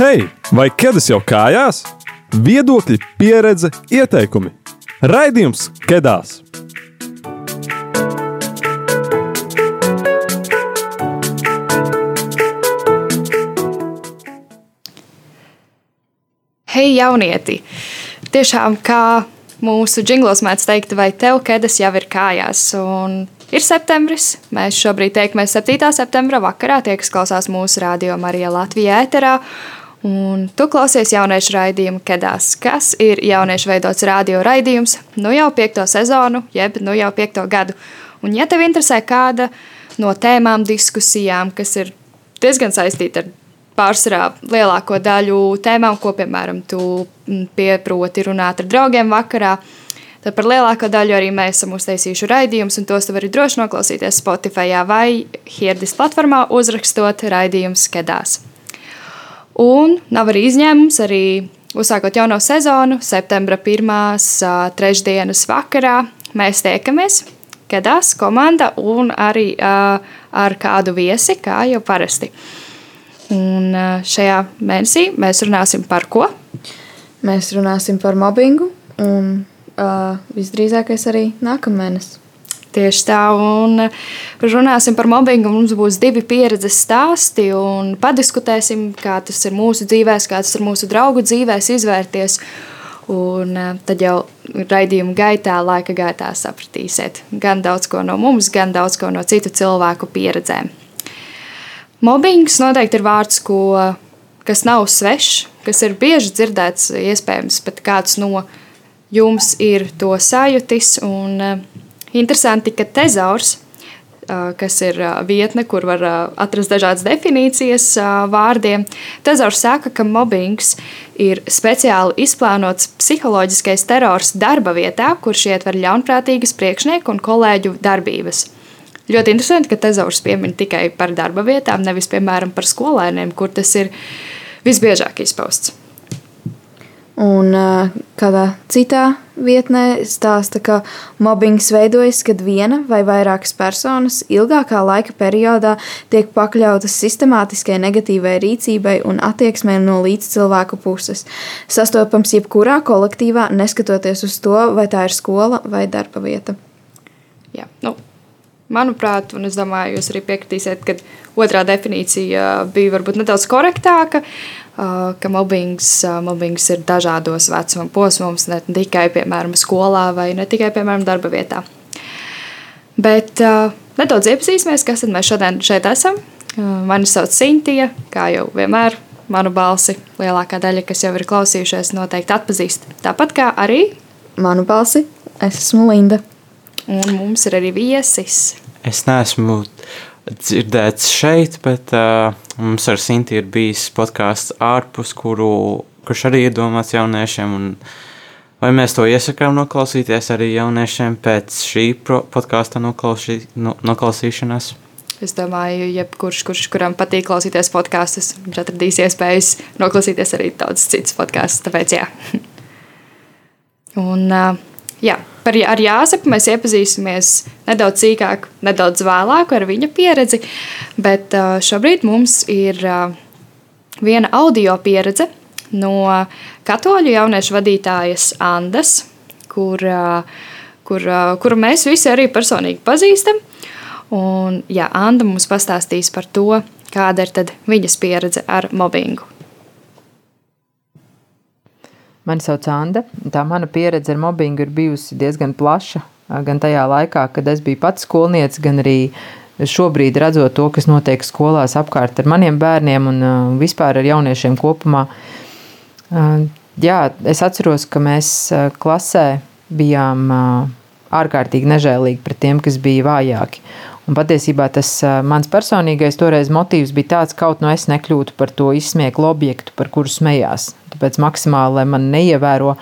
Hei, vai ķēdes jau kājās? Viedokļi, pieredze, ieteikumi. Raidījums Kedās! Hei, jaunieti! Tiešām, kā mūsu jinglos mēdz teikt, vai tev ķēdes jau ir kājās? Un ir septembris. Mēs šobrīd tiekamies 7. septembra vakarā. Tie, kas klausās mūsu radio Marija Latvijā ēterā. Un tu klausies jauniešu raidījumu Kedās, kas ir jauniešu veidots radio raidījums nu jau piekto sezonu, jeb nu jau piekto gadu. Un ja tev interesē kāda no tēmām, diskusijām, kas ir diezgan saistīta ar pārsvarā lielāko daļu tēmām, ko, piemēram, tu pieproti runāt ar draugiem vakarā, tad par lielāko daļu arī mēs esam uztaisījuši raidījumus, un tos tu vari droši noklausīties Spotify vai Hirdis platformā, uzrakstot raidījumus Kedās. Un nav arī izņēmums, arī uzsākot jauno sezonu, septembra pirmās trešdienas vakarā mēs tiekamies Kedās komanda un arī uh, ar kādu viesi, kā jau parasti. Un šajā mēnesī mēs runāsim par ko? Mēs runāsim par mobbingu un uh, visdrīzākais arī nākamēnes. Tieši tā, un runāsim par mobbingu. Mums būs divi pieredzes stāsti, un padiskutēsim, kā tas ir mūsu dzīvēs, kā tas ir mūsu draugu dzīvēs, izvērties. Un tad jau raidījuma gaitā, laika gaitā sapratīsiet gan daudz ko no mums, gan daudz ko no citu cilvēku pieredzēm. Mobbings noteikti ir vārds, ko, kas nav svešs, kas ir bieži dzirdēts, iespējams, pat kāds no jums ir to sajūtis. Un, Interesanti, ka tezaurs, kas ir vietne, kur var atrast dažādas definīcijas vārdiem, tezaurs saka, ka mobbings ir speciāli izplānots psiholoģiskais terors darba vietā, kurš ietver ļaunprātīgas priekšnieku un kolēģu darbības. Ļoti interesanti, ka tezaurs piemin tikai par darba vietām, nevis piemēram par skolēniem, kur tas ir visbiežāk izpausts. Un kādā citā vietnē stāsta, ka mobbings veidojas, kad viena vai vairākas personas ilgākā laika periodā tiek pakļautas sistemātiskai negatīvai rīcībai un attieksmei no līdzcilvēku puses. Sastopams jebkurā kolektīvā, neskatoties uz to, vai tā ir skola vai darba vieta. Jā, nu, manuprāt, un es domāju, jūs arī piekritīsiet, ka otrā definīcija bija varbūt nedaudz korektāka. Uh, ka mobbings, mobbings ir dažādos vecuma posmos, ne tikai piemēram skolā vai ne tikai piemēram darba vietā. Bet nedaudz iepazīsimies, kas tad mēs šodien šeit esam. Mani sauc Sintīna, kā jau vienmēr. Manu balsi lielākā daļa, kas jau ir klausījušies, noteikti atpazīst. Tāpat kā arī manu balsi, es esmu Linda. Un mums ir arī viesis. Es neesmu dzirdēts šeit, bet uh, mums ar Sinti ir bijis podkāsts ārpus, kuru, kurš arī ir domāts jauniešiem. Un, vai mēs to iesakām noklausīties arī jauniešiem pēc šī podkāsta noklausī, no, noklausīšanas? Es domāju, jebkurš, kurš, kuram patīk klausīties podkāstus, viņš atradīs iespējas noklausīties arī daudz citas podkāstus. Tāpēc jā. Un, uh, Jā, par, ar Jāzepu mēs iepazīsimies nedaudz sīkāk, nedaudz vēlāk ar viņa pieredzi, bet šobrīd mums ir viena audio pieredze no katoļu jauniešu vadītājas Andas, kur, kur, kuru mēs visi arī personīgi pazīstam. Un, jā, Anda mums pastāstīs par to, kāda ir viņas pieredze ar mobbingu. Mani sauc Anna. Tā mana pieredze ar mobbingu ir bijusi diezgan plaša. Gan tajā laikā, kad es biju pats skolnieks, gan arī šobrīd redzot to, kas notiek skolās apkārt ar maniem bērniem un vispār ar jauniešiem kopumā. Jā, es atceros, ka mēs klasē bijām ārkārtīgi nežēlīgi pret tiem, kas bija vājāki. Un patiesībā tas mans personīgais toreiz motīvs bija tāds, kaut no es nekļūtu par to izsmieklu objektu, par kuru smējās. Tāpēc maksimāli, lai man neievēro,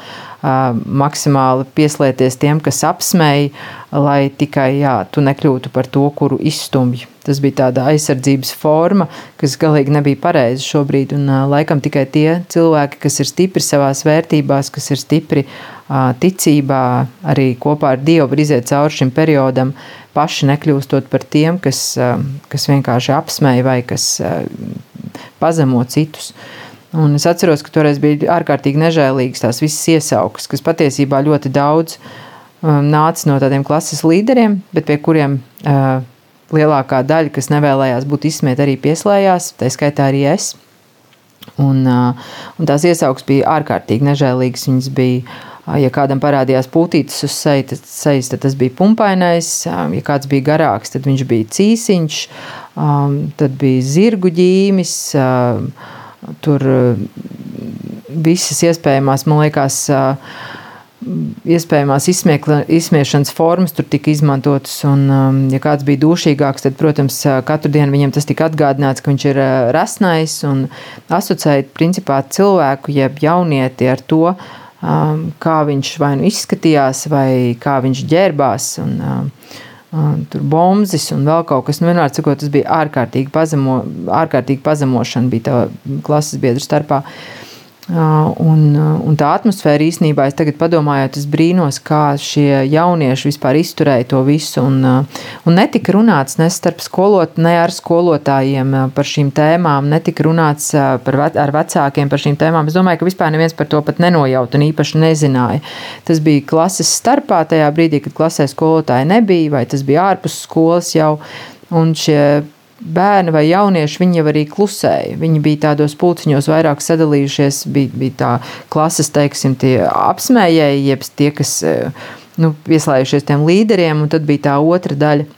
maksimāli pieslēties tiem, kas apsmēja, lai tikai jā, tu nekļūtu par to, kuru izstumj. Tas bija tāda aizsardzības forma, kas galīgi nebija pareiza šobrīd. Un laikam tikai tie cilvēki, kas ir stipri savās vērtībās, kas ir stipri ticībā, arī kopā ar Dievu var iziet cauri šim periodam, paši nekļūstot par tiem, kas, kas vienkārši apsmēja vai kas pazemo citus. Un es atceros, ka toreiz bija ārkārtīgi nežēlīgas tās visas iesaukas, kas patiesībā ļoti daudz um, nāca no tādiem klases līderiem, bet pie kuriem uh, lielākā daļa, kas nevēlējās būt izsmieta, arī pieslējās, tā skaitā arī es. Un, uh, un tās iesaukas bija ārkārtīgi nežēlīgas. Viņas bija, uh, ja kādam parādījās putītis uz sejas, tad tas bija pumpainais, um, ja kāds bija garāks, tad viņš bija cīsiņš, um, tad bija zirgu ģīmis. Um, Tur eh, visas iespējamās, man liekas, eh, iespējamās izsmiešanas formas tur tika izmantotas. Un, um, ja kāds bija dušīgāks, tad, protams, eh, katru dienu viņam tas tika atgādināts, ka viņš ir resnais un asociēt principā cilvēku, jeb jaunieti ar to, kā viņš vai nu izskatījās, vai kā viņš ģērbās. Un, um, tur bombas un vēl kaut kas. Nu, vienmēr sakot, tas bija ārkārtīgi, pazemo, ārkārtīgi pazemošana bija tā klases biedru starpā. Uh, Un, un tā atmosfēra īstenībā, es tagad padomāju, es brīnos, kā šie jaunieši vispār izturēja to visu. Un, un netika runāts ne starp skolot, ne ar skolotājiem par šīm tēmām, netika runāts par, ar vecākiem par šīm tēmām. Es domāju, ka vispār neviens par to pat nenojauta un īpaši nezināja. Tas bija klases starpā tajā brīdī, kad klasē skolotāji nebija, vai tas bija ārpus skolas jau. Un šie bērni vai jaunieši, viņi jau arī klusēja. Viņi bija tādos pulciņos vairāk sadalījušies, bija, bija tā klases, teiksim, tie apsmējēji, jeb tie, kas eh, nu, pieslējušies tiem līderiem, un tad bija tā otra daļa.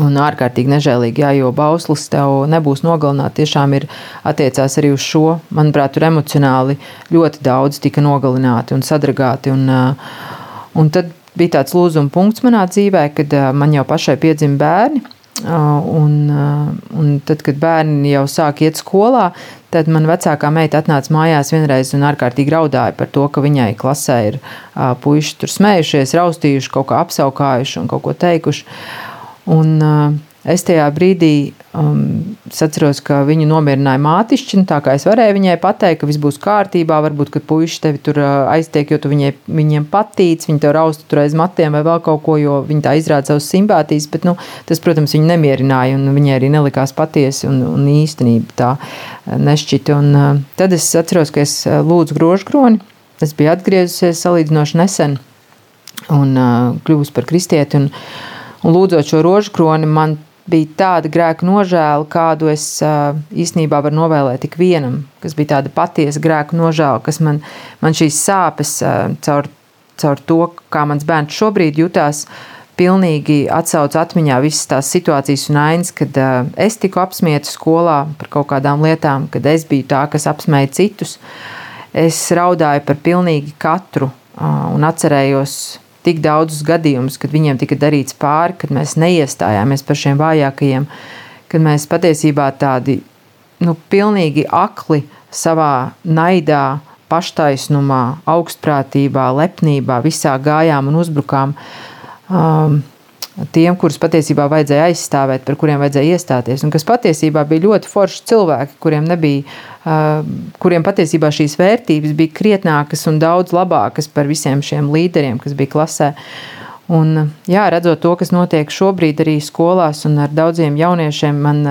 Un ārkārtīgi nežēlīgi, jā, jo bauslis tev nebūs nogalināts. Tiešām ir attiecās arī uz šo. Manuprāt, tur emocionāli ļoti daudz tika nogalināti un sadragāti. Un, eh, un tad bija tāds lūzuma punkts manā dzīvē, kad eh, man jau pašai piedzima bērni. Un, un tad, kad bērni jau sāk iet skolā, tad man vecākā meita atnāca mājās vienreiz un ārkārtīgi raudāja par to, ka viņai klasē ir puiši tur smējušies, raustījuši, kaut kā apsaukājuši un kaut ko teikuši. Un, Es tajā brīdī um, atceros, ka viņu nomierināja mātišķi. Tā kā es varēju viņai pateikt, ka viss būs kārtībā, varbūt, ka puiši tevi tur uh, aiztiek, jo tu viņai, viņiem patīc, viņi tev rausta tur aiz matiem vai vēl kaut ko, jo viņi tā izrāda savus simpātijas. Bet, nu, tas, protams, viņu nemierināja un viņai arī nelikās patiesi un, un īstenība tā uh, nešķita. Un, uh, tad es atceros, ka es uh, lūdzu grožu kroni. Es biju atgriezusies salīdzinoši nesen un uh, kļuvusi par kristieti. Un, un lūdzot šo rožu kroni, man bija tāda grēka nožēla, kādu es īstenībā varu novēlēt tik vienam, kas bija tāda patiesa grēka nožēla, kas man, man šīs sāpes caur, caur to, kā mans bērns šobrīd jutās, pilnīgi atsauc atmiņā visas tās situācijas un ainas, kad es tiku apsmieta skolā par kaut kādām lietām, kad es biju tā, kas apsmēja citus. Es raudāju par pilnīgi katru un atcerējos tik daudzus gadījumus, kad viņiem tika darīts pāri, kad mēs neiestājāmies par šiem vājākajiem, kad mēs patiesībā tādi nu, pilnīgi akli savā naidā, paštaisnumā, augstprātībā, lepnībā, visā gājām un uzbrukām. Um, tiem, kurus patiesībā vajadzēja aizstāvēt, par kuriem vajadzēja iestāties, un kas patiesībā bija ļoti forši cilvēki, kuriem nebija, kuriem patiesībā šīs vērtības bija krietnākas un daudz labākas par visiem šiem līderiem, kas bija klasē. Un, jā, redzot to, kas notiek šobrīd arī skolās un ar daudziem jauniešiem, man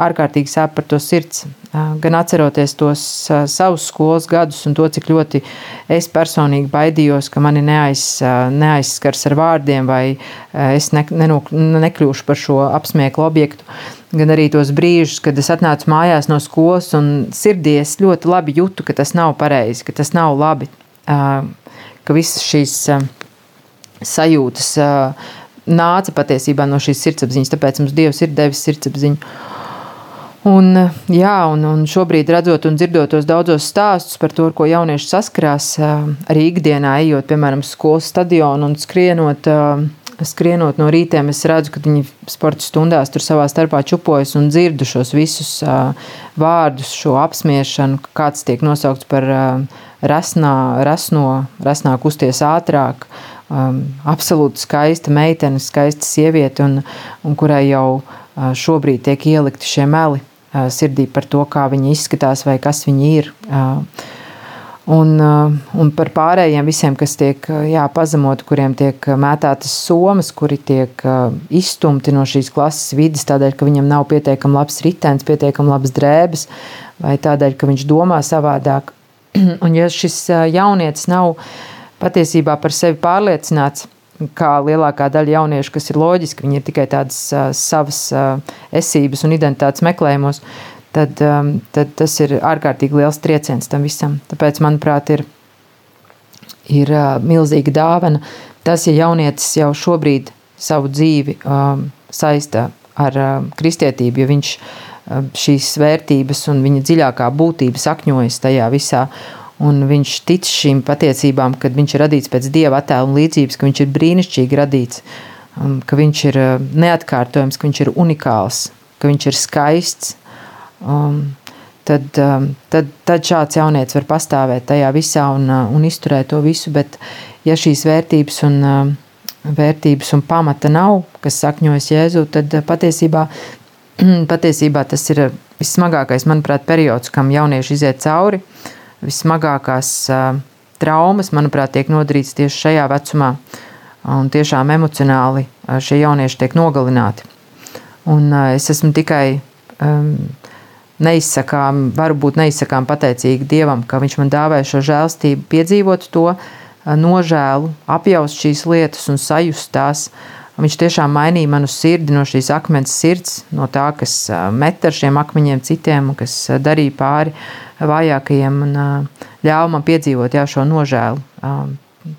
ārkārtīgi sāp par to sirds. Gan atceroties tos savus skolas gadus un to, cik ļoti es personīgi baidījos, ka mani neaiz, neaizskars ar vārdiem vai es ne, nenok, nekļūšu par šo apsmieklu objektu. Gan arī tos brīžus, kad es atnācu mājās no skolas un sirdī es ļoti labi jūtu, ka tas nav pareizi, ka tas nav labi, ka visas šīs sajūtas nāca patiesībā no šīs sirdsapziņas, tāpēc mums Dievs ir devis sirdsapziņu. Un, jā, un, un šobrīd redzot un dzirdot tos daudzos stāstus par to, ko jaunieši saskarās arī ikdienā, ejot, piemēram, skolas stadionu un skrienot, skrienot no rītiem, es redzu, ka viņi sporta stundās tur savā starpā čupojas un dzirdu šos visus vārdus, šo apsmiešanu, kāds tiek nosaukts par resnā, resno, resnā kusties ātrāk, absolūti skaista meitene, skaista sieviete, un, un kurai jau šobrīd tiek ielikti šie meli sirdī par to, kā viņi izskatās vai kas viņi ir. Uh, Un, uh, un par pārējiem visiem, kas tiek uh, jā, pazemoti, kuriem tiek mētātas somas, kuri tiek uh, izstumti no šīs klases vidas, tādēļ, ka viņam nav pietiekami labs ritenis, pietiekami labs drēbes, vai tādēļ, ka viņš domā savādāk. Un ja šis jaunietis nav patiesībā par sevi pārliecināts, kā lielākā daļa jauniešu, kas ir loģiski, viņi ir tikai tādas savas esības un identitātes meklējumos, tad, tad tas ir ārkārtīgi liels trieciens tam visam. Tāpēc, manuprāt, ir, ir milzīga dāvana tas, ja jaunietis jau šobrīd savu dzīvi saista ar kristietību, ja viņš šīs vērtības un viņa dziļākā būtība sakņojas tajā visā un viņš tic šīm patiesībām, ka viņš ir radīts pēc dieva attēla un līdzības, ka viņš ir brīnišķīgi radīts, um, ka viņš ir uh, neatkārtojams, ka viņš ir unikāls, ka viņš ir skaists. Um, tad, um, tad, tad šāds jaunietis var pastāvēt tajā visā un, uh, un izturēt to visu. Bet, ja šīs vērtības un, vērtības un pamata nav, kas sakņojas Jēzu, tad uh, patiesībā, patiesībā tas ir vissmagākais, manuprāt, periods, kam jaunieši iziet cauri. Uh, vismagākās traumas, manuprāt, tiek nodarītas tieši šajā vecumā. Un tiešām emocionāli šie jaunieši tiek nogalināti. Un es esmu tikai um, neizsakām, varbūt neizsakām pateicīgi Dievam, ka Viņš man dāvāja šo žēlstību, piedzīvot to nožēlu, apjaust šīs lietas un sajust tās. Viņš tiešām mainīja manu sirdi no šīs akmens sirds, no tā, kas met ar šiem akmeņiem citiem un kas darīja pāri vājākajiem un ļāva man piedzīvot jā, šo nožēlu.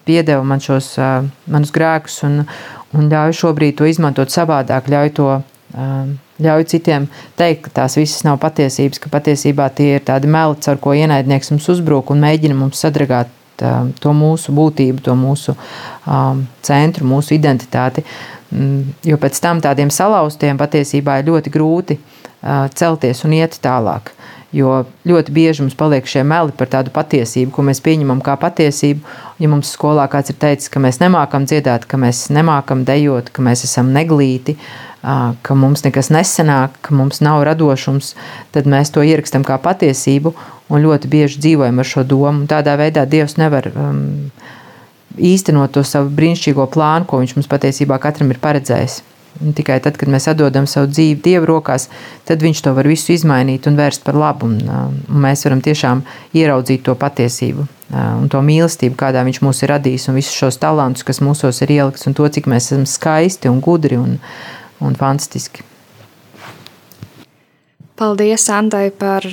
Piedeva man šos manus grēkus un, un ļauj šobrīd to izmantot savādāk, ļauj to ļauj citiem teikt, ka tās visas nav patiesības, ka patiesībā tie ir tādi meli, ar ko ienaidnieks mums uzbruk un mēģina mums sadragāt to mūsu būtību, to mūsu centru, mūsu identitāti. Mm, jo pēc tam tādiem salauztiem patiesībā ir ļoti grūti celties un iet tālāk. Jo ļoti bieži mums paliek šie meli par tādu patiesību, ko mēs pieņemam kā patiesību. Ja mums skolā kāds ir teicis, ka mēs nemākam dziedāt, ka mēs nemākam dejot, ka mēs esam neglīti, ka mums nekas nesanāk, ka mums nav radošums, tad mēs to ierakstam kā patiesību un ļoti bieži dzīvojam ar šo domu. Tādā veidā Dievs nevar um, īstenot to savu brīnišķīgo plānu, ko Viņš mums patiesībā katram ir paredzējis. Un tikai tad, kad mēs atdodam savu dzīvi Dieva rokās, tad Viņš to var visu izmainīt un vērst par labu. Un, un mēs varam tiešām ieraudzīt to patiesību un to mīlestību, kādā Viņš mūs ir radījis, un visus šos talantus, kas mūsos ir ielikts, un to, cik mēs esam skaisti un gudri un, un fantastiski. Paldies, Andai, par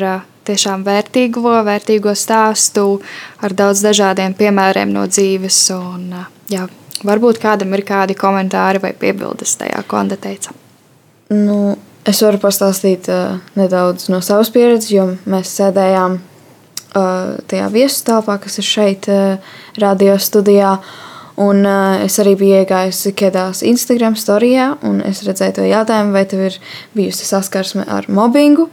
tiešām vērtīgo, vērtīgo stāstu ar daudz dažādiem piemēriem no dzīves. Un, jā, Varbūt kādam ir kādi komentāri vai piebildes tajā, ko Anna teica. Nu, es varu pastāstīt uh, nedaudz no savas pieredzes, jo mēs sēdējām uh, tajā viesu telpā, kas ir šeit, uh, radio studijā. Un uh, es arī biju iegājusi kādās Instagram storijā, un es redzēju to jautājumu, vai tev ir bijusi saskarsme ar mobbingu.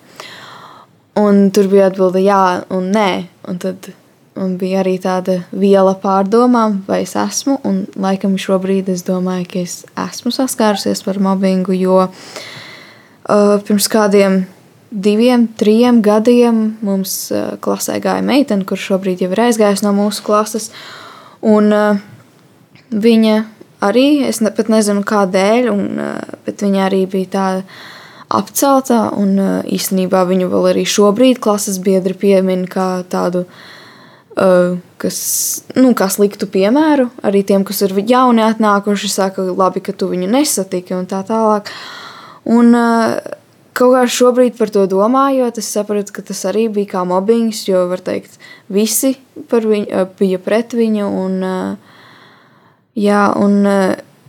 Un tur bija atbilde jā un nē. Un tad Un bija arī tāda viela pārdomām, vai es esmu. Un, laikam, šobrīd es domāju, ka es esmu saskārusies ar mobbingu, jo uh, pirms kādiem diviem, trim gadiem mums uh, klasē gāja meitene, kurš šobrīd jau ir aizgājusi no mūsu klases. Un, uh, viņa arī, es ne, pat nezinu, kādēļ, un, uh, bet viņa arī bija tāda apcelta. Un uh, īstenībā viņu vēl arī šobrīd klases biedri piemin kā tādu uh, kas, nu, kas liktu piemēru arī tiem, kas ir jauni atnākuši, saka, labi, ka tu viņu nesatiki un tā tālāk. Un kaut kā šobrīd par to domājot, es sapratu, ka tas arī bija kā mobbings, jo, var teikt, visi par viņu bija pret viņu un, jā, un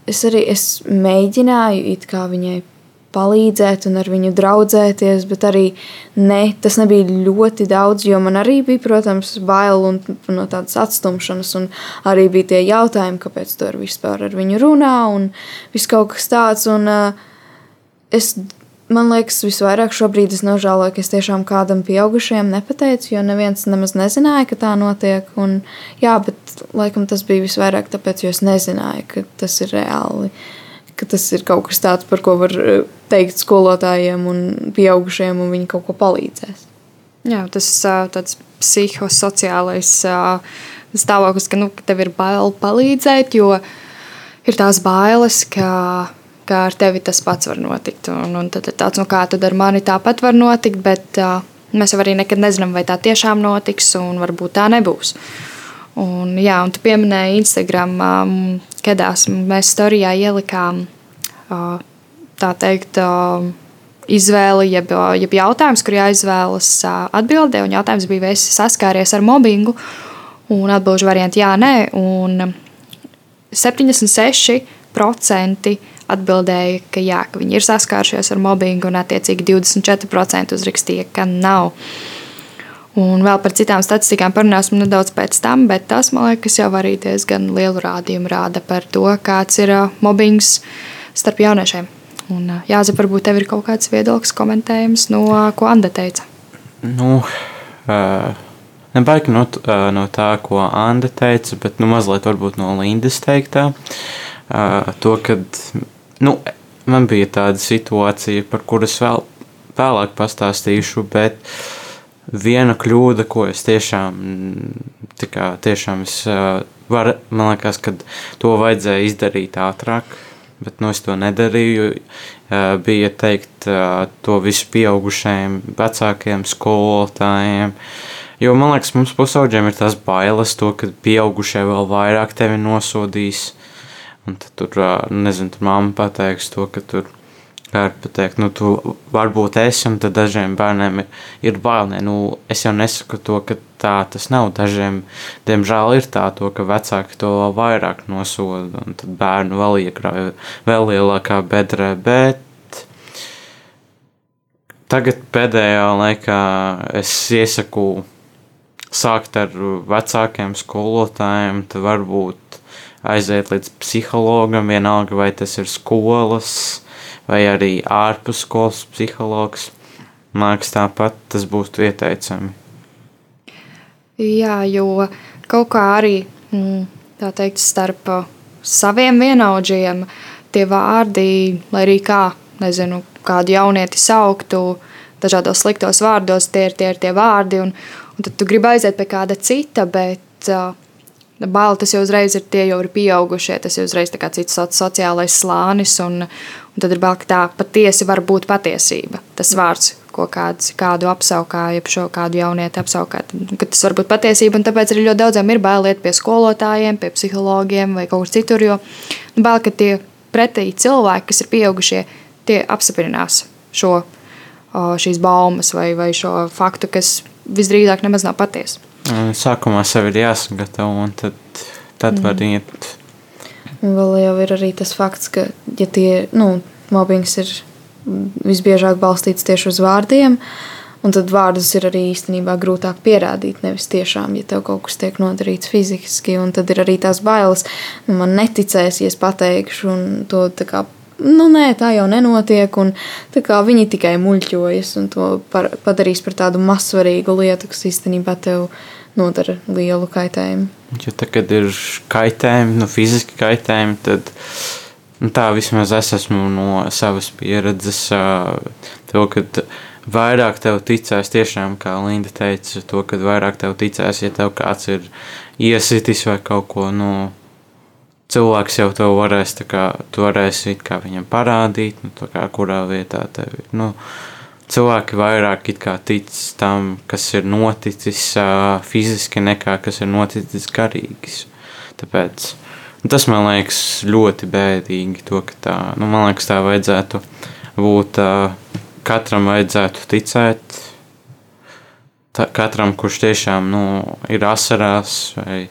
es arī es mēģināju it kā viņai palīdzēt un ar viņu draudzēties, bet arī ne, tas nebija ļoti daudz, jo man arī bija, protams, bail un no tādas atstumšanas, un arī bija tie jautājumi, kāpēc tu ar vispār ar viņu runā, un viss kaut kas tāds, un uh, es, man liekas, visvairāk šobrīd es nožēloju, ka es tiešām kādam pieaugušajam nepateicu, jo neviens nemaz nezināja, ka tā notiek, un jā, bet laikam tas bija visvairāk tāpēc, jo es nezināju, ka tas ir reāli, ka tas ir kaut kas tāds, par ko var teikt skolotājiem un pieaugušiem, un viņi kaut ko palīdzēs. Jā, tas tāds psihosociālais stāvoklis, ka, nu, tev ir bail palīdzēt, jo ir tās bailes, ka, ka ar tevi tas pats var notikt. Un, un tad ir tāds, nu, kā tad ar mani tāpat var notikt, bet mēs jau arī nekad nezinām, vai tā tiešām notiks, un varbūt tā nebūs. Un, jā, un tu pieminēji Instagram, um, kedās mēs storijā ielikām uh, tā teikt. Uh, Izvēle, jeb, jeb jautājums, kur jāizvēlas uh, atbildē, un jautājums bija, vai esi saskāries ar mobbingu, un atbildžu varianti jā, nē, un 76% atbildēja, ka jā, ka viņi ir saskārušies ar mobbingu, un attiecīgi 24% uzrakstīja, ka nav. Un vēl par citām statistikām parunāsim nedaudz pēc tam, bet tas, man liekas, jau arī diezgan lielu rādījumu rāda par to, kāds ir mobbings starp jauniešiem. Un, Jāzep, varbūt tev ir kaut kāds viedoklis, komentējums no ko Anna teica. Nu, uh, nebaigi no, uh, no tā, ko Anna teica, bet nu, mazliet no Lindas teiktā. Uh, to, kad nu, man bija tāda situācija, par kuras vēl vēlāk pastāstīšu, bet viena kļūda, ko es tiešām, kā, tiešām es, var, man liekas, ka to vajadzēja izdarīt ātrāk, bet nu, es to nedarīju. Bija teikt to visu pieaugušajiem, vecākiem skolotājiem. Jo man liekas, mums pusauģiem ir tas bailes, to, ka pieaugušie vēl vairāk tevi nosodīs. Un tad tur, nezinu, tur mamma pateiks to, ka tur var pateikt, nu, tu varbūt esi, un tad dažiem bērniem ir, ir bail. Nu, es jau nesaku to, ka tā tas nav. Dažiem, diemžēl, ir tā, to, ka vecāki to vēl vairāk nosoda, un tad bērnu vēl iekrāja vēl lielākā bedrē. Bet tagad pēdējā laikā es iesaku sākt ar vecākiem skolotājiem, tad varbūt aiziet līdz psihologam, vienalga vai tas ir skolas vai arī ārpus skolas psihologs. Man liekas, tāpat tas būtu ieteicami. Jā, jo kaut kā arī mm, tā teikt, starp uh, saviem vienaudžiem tie vārdi, lai arī kā, nezinu, kādu jaunieti sauktu, dažādos sliktos vārdos, tie ir tie, ir tie vārdi, un, un tad tu gribi aiziet pie kāda cita, bet uh, Baili tas jau uzreiz ir tie jau ir pieaugušie, tas jau uzreiz ir cits sociālais slānis, un, un tad ir bail, ka tā patiesi var būt patiesība. Tas vārds, ko kāds, kādu apsaukā, jeb šo kādu jaunieti apsaukā, ka tas var būt patiesība, tāpēc arī ļoti daudziem ir bail iet pie skolotājiem, pie psihologiem vai kaut kur citur, jo nu, bail, ka tie pretī cilvēki, kas ir pieaugušie, tie apstiprinās šo, šīs baumas vai, vai šo faktu, kas visdrīzāk nemaz nav patiesa. Sākumā sev ir jāsagatavo, un tad, tad mm. var iet. Vēl jau ir arī tas fakts, ka ja tie, nu, mobbings ir visbiežāk balstīts tieši uz vārdiem, un tad vārdus ir arī īstenībā grūtāk pierādīt, nevis tiešām, ja tev kaut kas tiek nodarīts fiziski, un tad ir arī tās bailes, nu, man neticēs, ja es pateikšu, un to kā nu, nē, tā jau nenotiek. Un, viņi tikai muļķojas un to par, padarīs par tādu mazsvarīgu lietu, kas īstenībā tev nodara lielu kaitējumu. Jo tagad ir kaitējumi, nu, fiziski kaitējumi, tad nu, tā vismaz es esmu no savas pieredzes. To, kad vairāk tev ticēs, tiešām, kā Linda teica, to, kad vairāk tev ticēs, ja tev kāds ir iesitis vai kaut ko. Nu, cilvēks jau to varēs, kā, tu varēsi viņam parādīt, nu, kā, kurā vietā tev ir. Nu, cilvēki vairāk tic tam, kas ir noticis uh, fiziski, nekā kas ir noticis garīgi. Tāpēc nu, tas man liekas ļoti bēdīgi. To, tā, nu, man liekas, tā vajadzētu būt. Uh, katram vajadzētu ticēt. Tā, katram, kurš tiešām nu, ir asarās vai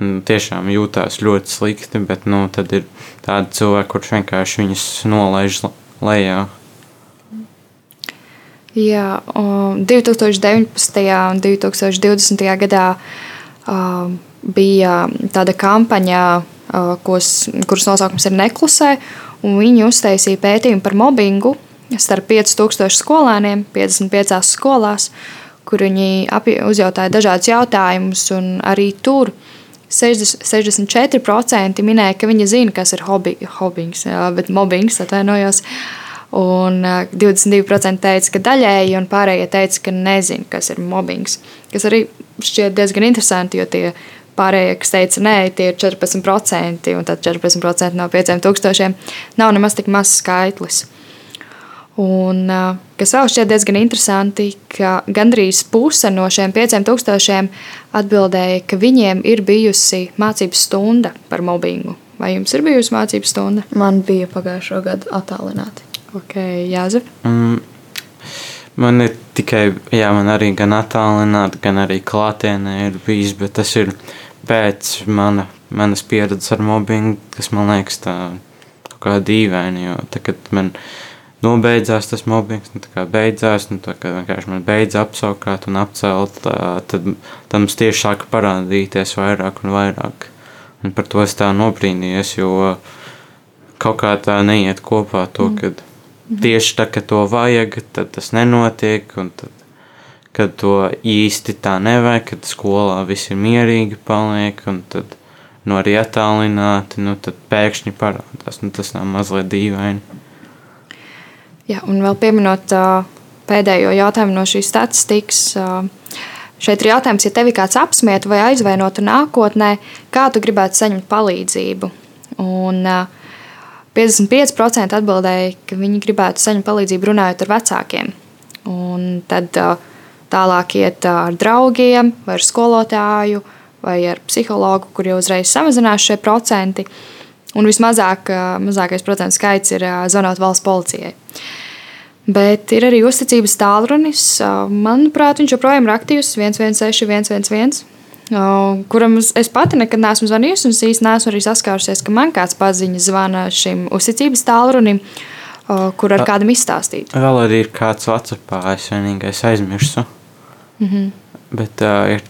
nu, tiešām jūtās ļoti slikti, bet nu, tad ir tādi cilvēki, kurš vienkārši viņus nolaiž lejā. Jā, 2019. un 2020. gadā bija tāda kampaņa, kos, kuras nosaukums ir Neklusē, un viņi uztaisīja pētījumu par mobbingu starp 5000 skolēniem 55 skolās, kur viņi uzjautāja dažādus jautājumus, un arī tur 60, 64% minēja, ka viņi zina, kas ir hobby, hobbings, bet mobbings atvainojos. Un 22% teica, ka daļēji, un pārējie teica, ka nezina, kas ir mobbings. Tas arī šķiet diezgan interesanti, jo tie pārējie, kas teica, nē, tie ir 14%, un tad 14% no 5000 nav nemaz tik mazs skaitlis. Un, kas vēl šķiet diezgan interesanti, ka gandrīz puse no šiem 5000 atbildēja, ka viņiem ir bijusi mācību stunda par mobbingu. Vai jums ir bijusi mācību stunda? Man bija pagājušo gadu attālināti. Ok, Jāzef. Mm, man ir tikai, jā, man arī gan attālināti, gan arī klātienē ir bijis, bet tas ir pēc mana, manas pieredzes ar mobbingu, kas man liekas tā kā dīvaini, jo tā, kad man nobeidzās tas mobbings, nu, kā beidzās, nu, tā kā vienkārši man beidz apsaukāt un apcelt, tā, tad tam tieši sāka parādīties vairāk un vairāk. Un par to es tā nobrīnījos, jo kaut kā tā neiet kopā to, mm. kad tieši tā, kad to vajag, tad tas nenotiek, un tad, kad to īsti tā nevajag, kad skolā viss ir mierīgi paliek, un tad nu, arī attālināti, nu, tad pēkšņi parādās. Nu, tas nav mazliet dīvaini. Jā, un vēl pieminot uh, pēdējo jautājumu no šīs statistikas. Uh, Šeit ir jautājums, ja tevi kāds apsmietu vai aizvainotu nākotnē, kā tu gribētu saņemt palīdzību. Un, uh, 55% atbildēja, ka viņi gribētu saņemt palīdzību runājot ar vecākiem. Un tad uh, tālāk iet uh, ar draugiem, vai ar skolotāju, vai ar psihologu, kur jau uzreiz samazinās šie procenti. Un vismazāk, uh, mazākais procentu skaits ir zvanot valsts policijai. Bet ir arī uzticības tālrunis. Manuprāt, viņš joprojām ir aktīvs 116, 111, kuram es pati nekad neesmu zvanījusi. Es īstenībā neesmu arī saskārusies, ka man kāds paziņas zvana šim uzticības tālrunim, kur ar kādam izstāstīt. Vēl arī ir kāds Vācijā, es vienīgais aizmirsu. Mm -hmm. Bet uh, ir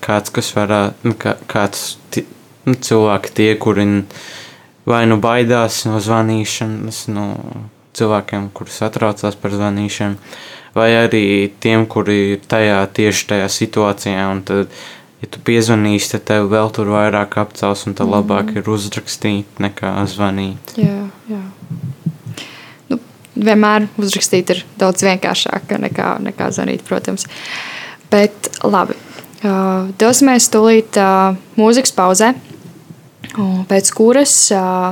kāds, kas varētu, nu, kā, kāds nu, cilvēki, tie, kuri vai nu baidās no zvanīšanas. No, cilvēkiem, kurus atraucās par zvanīšanu, vai arī tiem, kuri ir tajā tieši tajā situācijā. Tad, ja tu piezvanīsi, tad tev vēl tur vairāk apcels, un tad mm labāk ir uzrakstīt nekā zvanīt. Jā, jā. Nu, vienmēr uzrakstīt ir daudz vienkāršāk nekā, nekā zvanīt, protams. Bet labi, uh, dosimies tūlīt uh, mūzikas pauzē, pēc kuras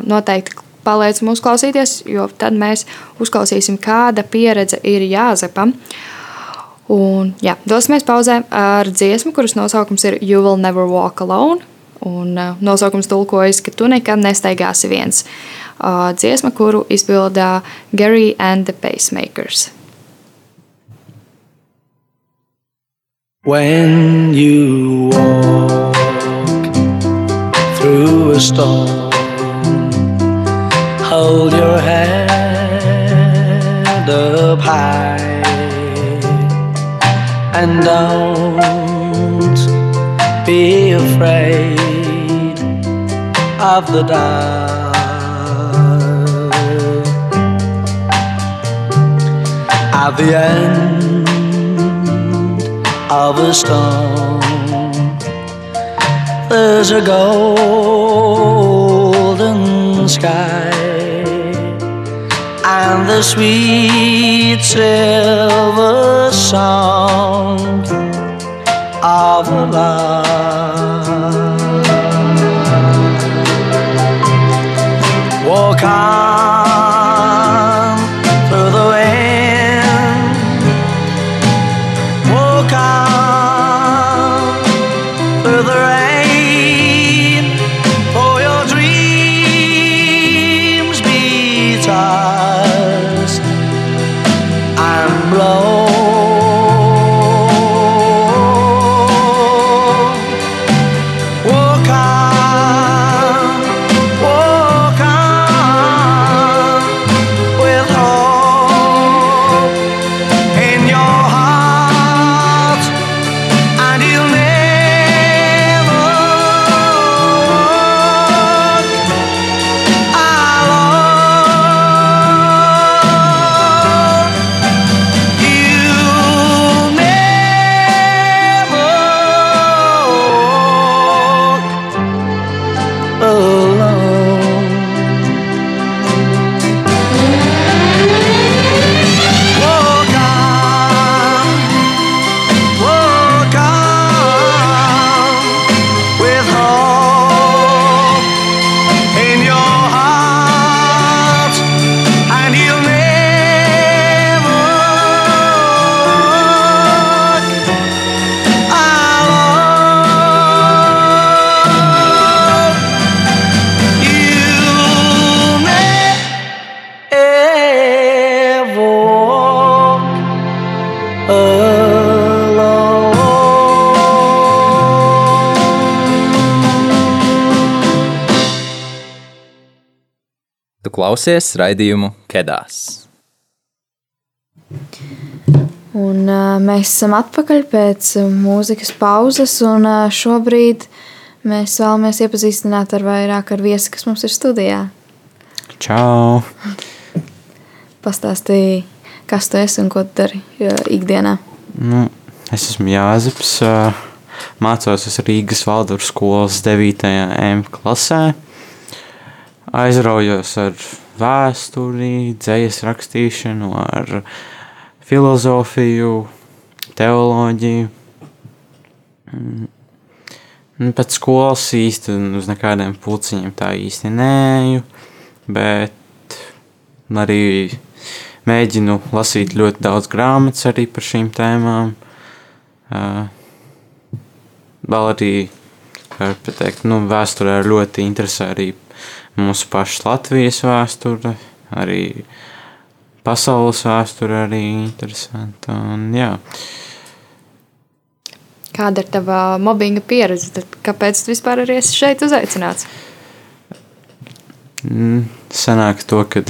noteikti paliec mūsu klausīties, jo tad mēs uzklausīsim, kāda pieredze ir jāzepam. Un, jā, dosimies pauzē ar dziesmu, kuras nosaukums ir You Will Never Walk Alone. Un uh, nosaukums tulkojas, ka tu nekad nestaigāsi viens. Uh, dziesma, kuru izpildā Gary and the Pacemakers. When you walk through a storm hold your head up high and don't be afraid of the dark. At the end of a storm, there's a golden sky and the sweet silver sound of love. Walk on klausies raidījumu Kedās. Un, uh, mēs esam atpakaļ pēc mūzikas pauzes, un uh, šobrīd mēs vēlamies iepazīstināt ar vairāk ar viesi, kas mums ir studijā. Čau! Pastāstīja, kas tu esi un ko tu dari uh, ikdienā. Nu, es esmu Jāzeps. Mācos uz Rīgas Valduru skolas 9. M klasē. Aizraujos ar vēsturi, dzīslu rakstīšanu, ar filozofiju, teoloģiju. Mm. Nu, Pēc skolas īsti uz nekādiem pulciņiem tā īsti nēju, bet arī mēģinu lasīt ļoti daudz grāmatas arī par šīm tēmām. Uh, Vēl arī, kā teikt, nu, vēsturē ļoti interesē arī mūsu pašu Latvijas vēsture, arī pasaules vēsture arī interesanta. Un, jā, Kāda ir tava mobbinga pieredze? Tad kāpēc tu vispār arī esi šeit uzaicināts? Mm, sanāk to, ka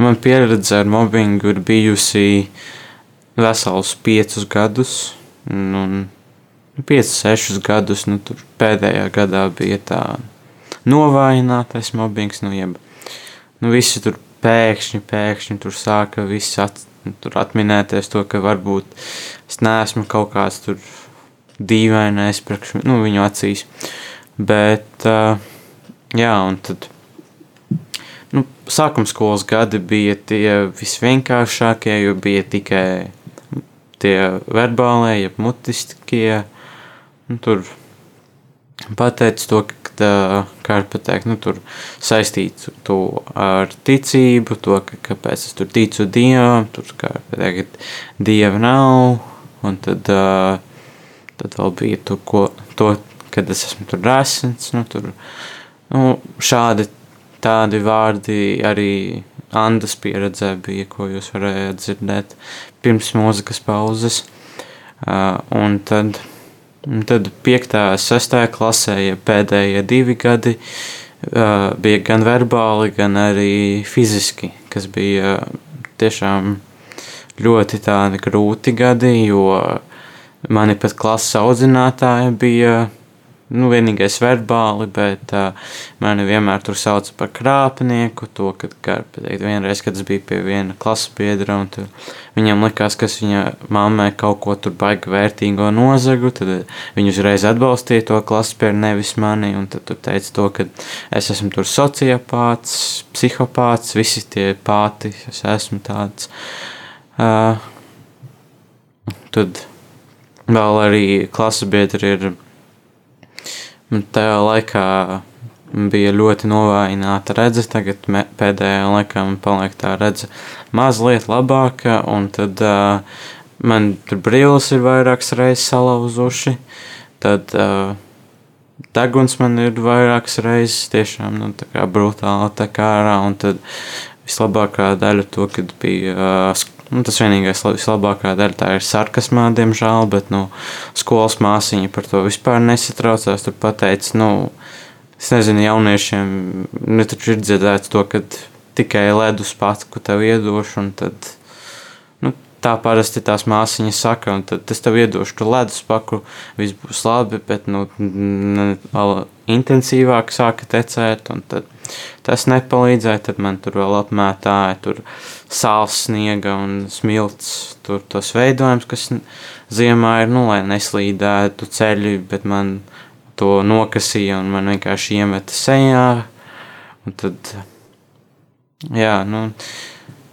man pieredze ar mobbingu ir bijusi vesels piecus gadus. Un, un 5, 6 gadus, nu, tur pēdējā gadā bija tā novājinātais mobbings. Nu, jeb, nu, visi tur pēkšņi, pēkšņi tur sāka visi at, tur atminēties to, ka varbūt es neesmu kaut kāds tur dīvainais priekš nu, viņu acīs. Bet, uh, jā, un tad nu, sākuma skolas gadi bija tie visvienkāršākie, jo bija tikai tie verbālie, jeb mutiskie. Nu, tur pateicis to, ka, tā, kā var pateikt, nu, tur saistīt to ar ticību, to, ka, kāpēc es tur ticu Dievam, tur, kā var pateikt, Dieva nav, un tad, tad vēl bija to, ko, to, kad es esmu tur resns, nu, tur, nu, šādi tādi vārdi arī Andas pieredzē bija, ko jūs varējāt dzirdēt pirms mūzikas pauzes. Un tad, un tad 5. un 6. klasē, ja pēdējie divi gadi, uh, bija gan verbāli, gan arī fiziski, kas bija tiešām ļoti tādi grūti gadi, jo mani pat klases audzinātāja bija nu, vienīgais verbāli, bet uh, mani vienmēr tur sauca par krāpnieku. To, kad, kā pateikt, vienreiz, kad es biju pie viena klases biedra, un tur, viņam likās, ka viņa mammai kaut ko tur baigi vērtīgo nozagu, tad viņi uzreiz atbalstīja to klases biedru, nevis mani, tad tur teica to, ka es esmu tur sociopāts, psihopāts, visi tie pāti, es esmu tāds. Uh, tad vēl arī klases biedri ir tajā laikā bija ļoti novājināta redzes, tagad me, pēdējā laikā man paliek tā redzes mazliet labāka, un tad uh, man tur brīvs ir vairākas reizes salauzuši. Tad uh, deguns man ir vairākas reizes tiešām nu, brutāli tā kā ārā, un tad vislabākā daļa to, kad bija uh, Nu, tas vienīgais, vislabākā daļa tā ir sarkasmā, diemžēl, bet nu, skolas māsīņa par to vispār nesatraucās. Tur pateica, nu, es nezinu, jauniešiem nu, taču ir dzirdēts to, ka tikai ledus patku tev iedošu, un tad, nu, tā parasti tās māsīņas saka, un tad es tev iedošu tu ledus paku, viss būs labi, bet, nu, vēl intensīvāk sāka tecēt, un tad tas nepalīdzēja, tad man tur vēl apmētāja, tur sāls sniega un smilts, tur tos veidojums, kas ziemā ir, nu, lai neslīdētu ceļi, bet man to nokasīja un man vienkārši iemeta sejā, un tad, jā, nu,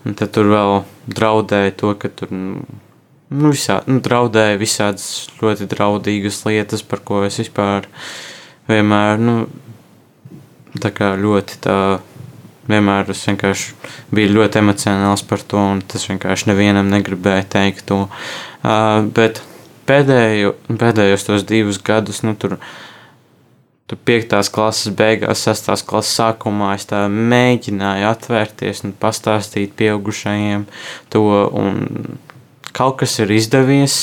un tad tur vēl draudēja to, ka tur, nu, visā, nu, draudēja visādas ļoti draudīgas lietas, par ko es vispār vienmēr, nu, tā kā ļoti tā vienmēr es vienkārši biju ļoti emocionāls par to, un tas vienkārši nevienam negribēja teikt to. Uh, bet pēdējo, pēdējos tos divus gadus, nu, tur, tur piektās klases beigās, sestās klases sākumā, es tā mēģināju atvērties un pastāstīt pieaugušajiem to, un kaut kas ir izdevies,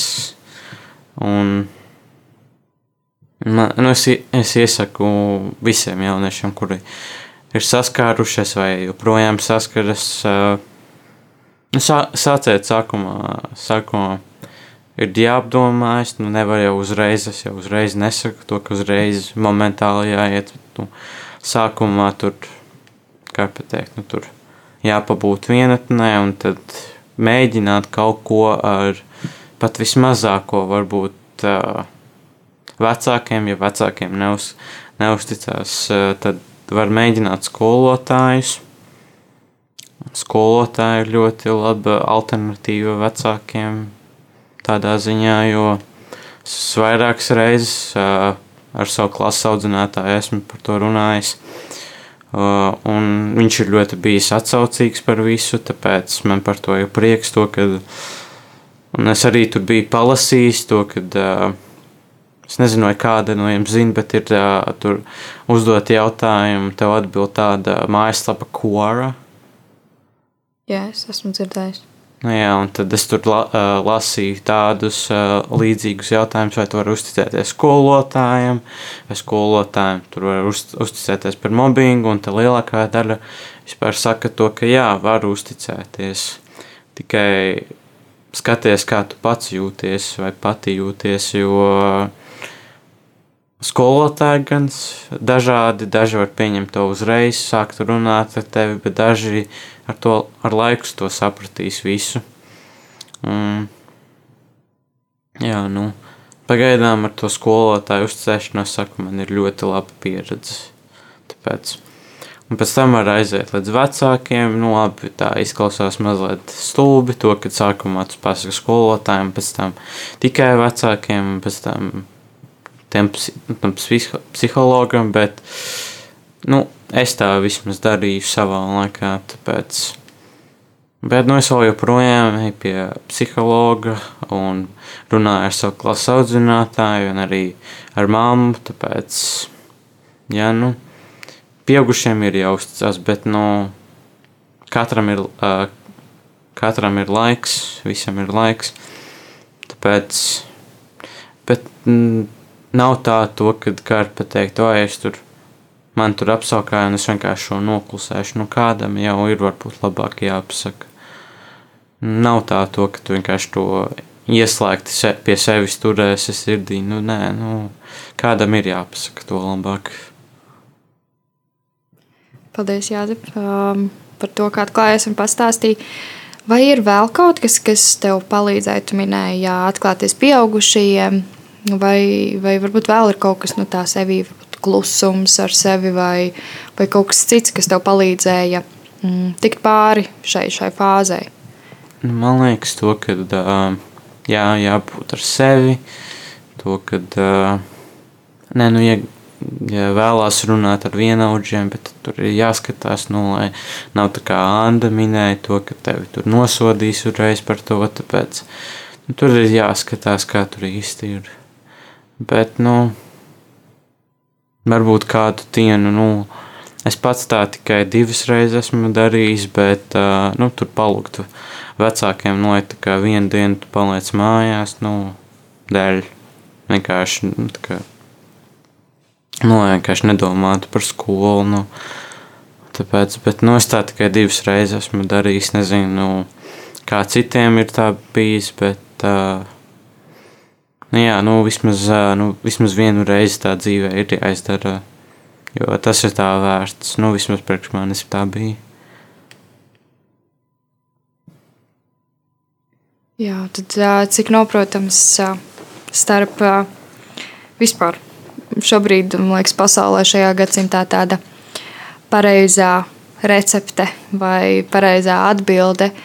un man, nu, es, es iesaku visiem jauniešiem, kuri ir saskārušies vai joprojām saskaras. Nu, sā, sāciet sākumā, sākumā ir jāapdomājas, nu nevar jau uzreiz, es jau uzreiz nesaku to, ka uzreiz momentāli jāiet, nu, sākumā tur, kā pateikt, nu tur jāpabūt vienatnē un tad mēģināt kaut ko ar pat vismazāko varbūt uh, vecākiem, ja vecākiem neuz, neuzticās, uh, tad var mēģināt skolotājus. Skolotāji ir ļoti laba alternatīva vecākiem tādā ziņā, jo es vairākas reizes uh, ar savu klases audzinātāju esmu par to runājis. Uh, un viņš ir ļoti bijis atsaucīgs par visu, tāpēc man par to ir prieks. To, kad, un es arī tur biju palasījis to, kad uh, es nezinu, vai kāda no jums zina, bet ir uh, tur uzdot jautājumu, tev atbild tāda mājaslapa Quora. Jā, es esmu dzirdējis. Nu, jā, un tad es tur la, uh, lasīju tādus uh, līdzīgus jautājumus, vai tu vari uzticēties skolotājiem, vai skolotājiem tur var uz, uzticēties par mobbingu, un tā lielākā daļa vispār saka to, ka jā, var uzticēties. Tikai skaties, kā tu pats jūties vai pati jūties, jo skolotāji gan dažādi, daži var pieņemt to uzreiz, sākt runāt ar tevi, bet daži ar to ar laiku to sapratīs visu. Un, jā, nu, pagaidām ar to skolotāju uzticēšanos saku, man ir ļoti laba pieredze. Tāpēc. Un pēc tam var aiziet līdz vecākiem. Nu, labi, tā izklausās mazliet stulbi, to, kad sākumā tas pasaka skolotājiem, pēc tam tikai vecākiem, pēc tam tiem tam psihologam, bet nu, es tā vismaz darīju savā laikā, tāpēc. Bet nu, es vēl joprojām eju pie psihologa un runāju ar savu klases audzinātāju un arī ar mammu, tāpēc, jā, nu, pieaugušiem ir jāuzticas, bet, nu, katram ir, uh, katram ir laiks, visam ir laiks, tāpēc, bet, mm, Nav tā, to, kad kāds pateikt, o, es tur, man tur apskaukāju, un es vienkārši šo noklusēšu. Nu, kādam jau ir varbūt labāk jāpasaka. Nav tā, to, ka tu vienkārši to ieslēgti se, pie sevis turēsi sirdī. Nu, nē, nu, kādam ir jāpasaka to labāk. Paldies, Jāzep, um, par to, kā atklājies un pastāstīji. Vai ir vēl kaut kas, kas tev palīdzēja? Tu minēji, jā, atklāties pieaugušajiem, Vai, vai varbūt vēl ir kaut kas no tā sevi, klusums ar sevi, vai, vai kaut kas cits, kas tev palīdzēja mm, tikt pāri šai, šai fāzei? Nu, man liekas, to, ka jā, jābūt ar sevi, to, ka nē, nu, ja, ja vēlās runāt ar vienaudžiem, bet tur ir jāskatās, nu, lai nav tā kā Anda minēja to, ka tevi tur nosodīs uzreiz par to, tāpēc nu, tur ir jāskatās, kā tur īsti ir. Bet, nu, varbūt kādu dienu, nu, es pats tā tikai divas reizes esmu darījis, bet, nu, tur palūgtu vecākiem, nu, lai tā kā vienu dienu tu paliec mājās, nu, dēļ vienkārši, nu, tā kā, nu, vienkārši nedomātu par skolu, nu, tāpēc, bet, nu, es tā tikai divas reizes esmu darījis, nezinu, nu, kā citiem ir tā bijis, bet, uh, Nu, jā, nu, vismaz, nu, vismaz vienu reizi tā dzīvē ir jāizdara. Jo tas ir tā vērts. Nu, vismaz priekš manis tā bija. Jā, tad cik noprotams starp vispār šobrīd, man liekas, pasaulē šajā gadsimtā tāda pareizā recepte vai pareizā atbilde uh,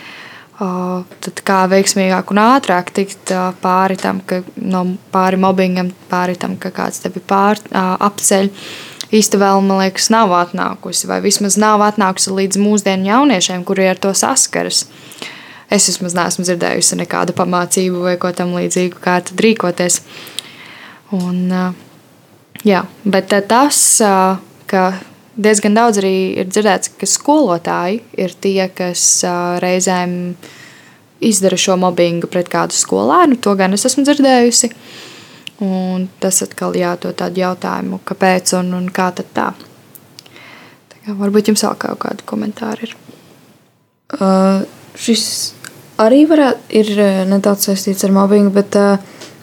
tad kā veiksmīgāk un ātrāk tikt pāri tam, ka no pāri mobbingam, pāri tam, ka kāds tevi pār, apceļ. Īsti vēl, man liekas, nav atnākusi, vai vismaz nav atnākusi līdz mūsdienu jauniešiem, kuri ar to saskaras. Es vismaz neesmu dzirdējusi nekādu pamācību vai ko tam līdzīgu, kā tad rīkoties. Un, jā, bet tas, ka diezgan daudz arī ir dzirdēts, ka skolotāji ir tie, kas reizēm izdara šo mobbingu pret kādu skolēnu. To gan es esmu dzirdējusi. Un tas atkal jā, to tādu jautājumu, kāpēc un, un kā tad tā. tā Jā, varbūt jums vēl kaut kādi komentāri ir. Uh, šis arī varētu ir nedaudz saistīts ar mobbingu, bet uh,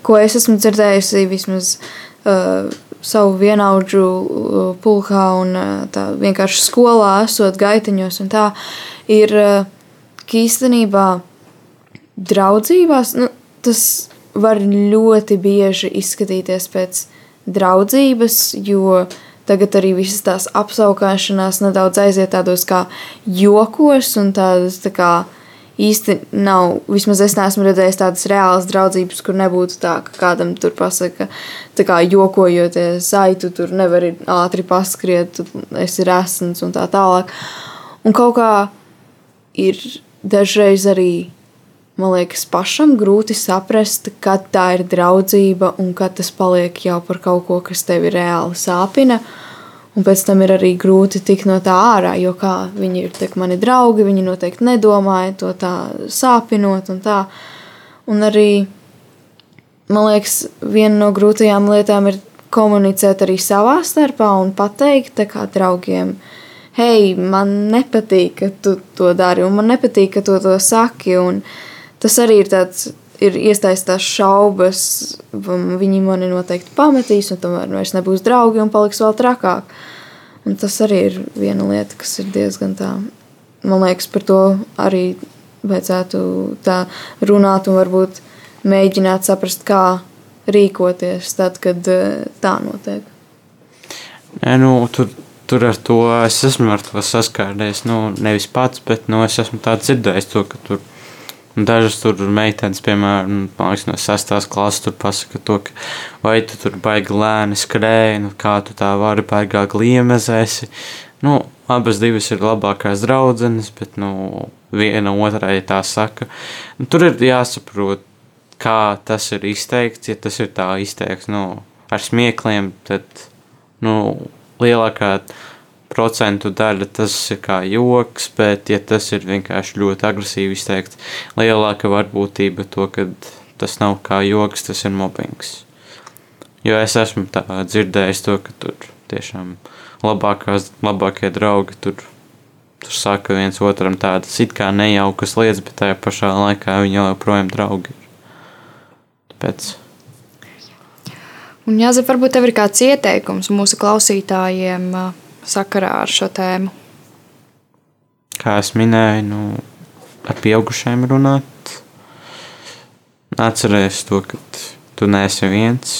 ko es esmu dzirdējusi vismaz uh, savu vienaudžu uh, pulkā un uh, tā vienkārši skolā esot gaitiņos tā, ir, uh, īstenībā draudzībās, nu, tas var ļoti bieži izskatīties pēc draudzības, jo tagad arī visas tās apskaukšanās nedaudz aiziet tādos kā jokos un tādas tā kā īsti nav, vismaz es neesmu redzējis tādas reālas draudzības, kur nebūtu tā, ka kādam tur pasaka, tā kā jokojoties, ai, tu tur nevari ātri paskriet, tu esi resns un tā tālāk. Un kaut kā ir dažreiz arī man liekas, pašam grūti saprast, kad tā ir draudzība un kad tas paliek jau par kaut ko, kas tevi reāli sāpina. Un pēc tam ir arī grūti tikt no tā ārā, jo kā viņi ir tak, mani draugi, viņi noteikti nedomāja to tā sāpinot un tā. Un arī, man liekas, viena no grūtajām lietām ir komunicēt arī savā starpā un pateikt kā draugiem, hei, man nepatīk, ka tu to dari, un man nepatīk, ka tu to saki. Un, tas arī ir tāds. Ir iesaistīts šaubas, viņi mani noteikti pametīs, un tomēr vairs nebūs draugi un paliks vēl trakāk. Un tas arī ir viena lieta, kas ir diezgan tā. Man liekas, par to arī vajadzētu tā runāt un varbūt mēģināt saprast, kā rīkoties tad, kad eh, tā notiek. Nē, nu, tur, tur ar to es esmu ar to saskāries. Nu, nevis pats, bet nu, es esmu dzirdējis to, ka tur Dažas tur meitenes, piemēram, nu, liekas, no 6. klases, tur pasaka, to, ka vai tu tur baigi lēni skrēji, nu, kā tu tā vari baigā gliemezēsi. Nu, abas divas ir labākās draudzenes, bet nu, viena otrai tā saka. Nu, tur ir jāsaprot, kā tas ir izteikts. Ja tas ir tā izteikts nu, ar smiekliem, tad nu, lielākā procentu daļa tas ir kā joks, bet, ja tas ir vienkārši ļoti agresīvi izteikts, lielāka varbūtība to, ka tas nav kā joks, tas ir mobbings. Jo es esmu tā dzirdējis to, ka tur tiešām labākās, labākie draugi tur, tur saka viens otram tādas it kā nejaukas lietas, bet tajā pašā laikā viņi joprojām draugi ir. Tāpēc. Un jāsaka, varbūt tev ir kāds ieteikums mūsu klausītājiem, uh, sakarā ar šo tēmu? Kā es minēju, nu, ar pieaugušiem runāt, atcerēties to, ka tu neesi viens.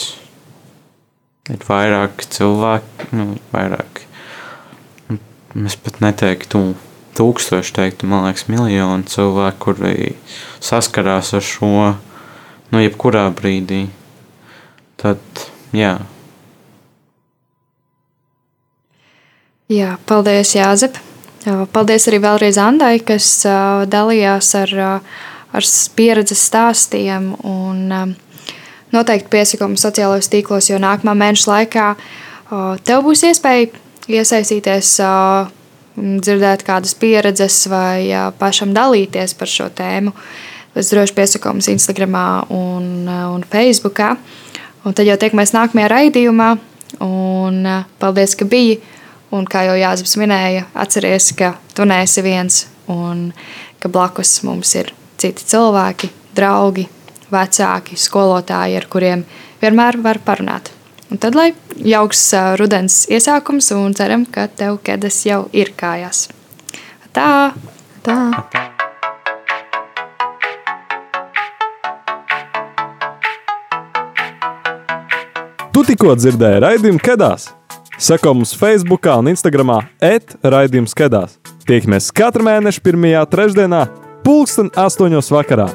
Ir vairāk cilvēku, nu, vairāk. Es pat neteiktu, tūkstoši teiktu, man liekas, miljonu cilvēku, kuri saskarās ar šo, nu, jebkurā brīdī. Tad, jā. Jā, paldies, Jāzep. Paldies arī vēlreiz Andai, kas dalījās ar, ar pieredzes stāstiem. Un, noteikti piesakām sociālajos tīklos, jo nākamā mēneša laikā tev būs iespēja iesaistīties, dzirdēt kādas pieredzes vai pašam dalīties par šo tēmu. Es droši piesakām Instagram un, un Facebook. Un tad jau tiekamies nākamajā raidījumā. Un, paldies, ka biji! Un kā jau Jānis minēja, atcerieties, ka tu neesi viens un ka blakus mums ir citi cilvēki, draugi, vecāki, skolotāji, ar kuriem vienmēr var parunāt. Un tad, lai jauks rudens iesākums, un ceram, ka tev kedas jau ir kājās. Tā! Tā! Tu tikko dzirdēji raidījumu Kedās! Seko mums Facebook un Instagram etraidījums skedās. Tiekamies katru mēnešu pirmajā trešdienā, pulksten astoņos vakarā.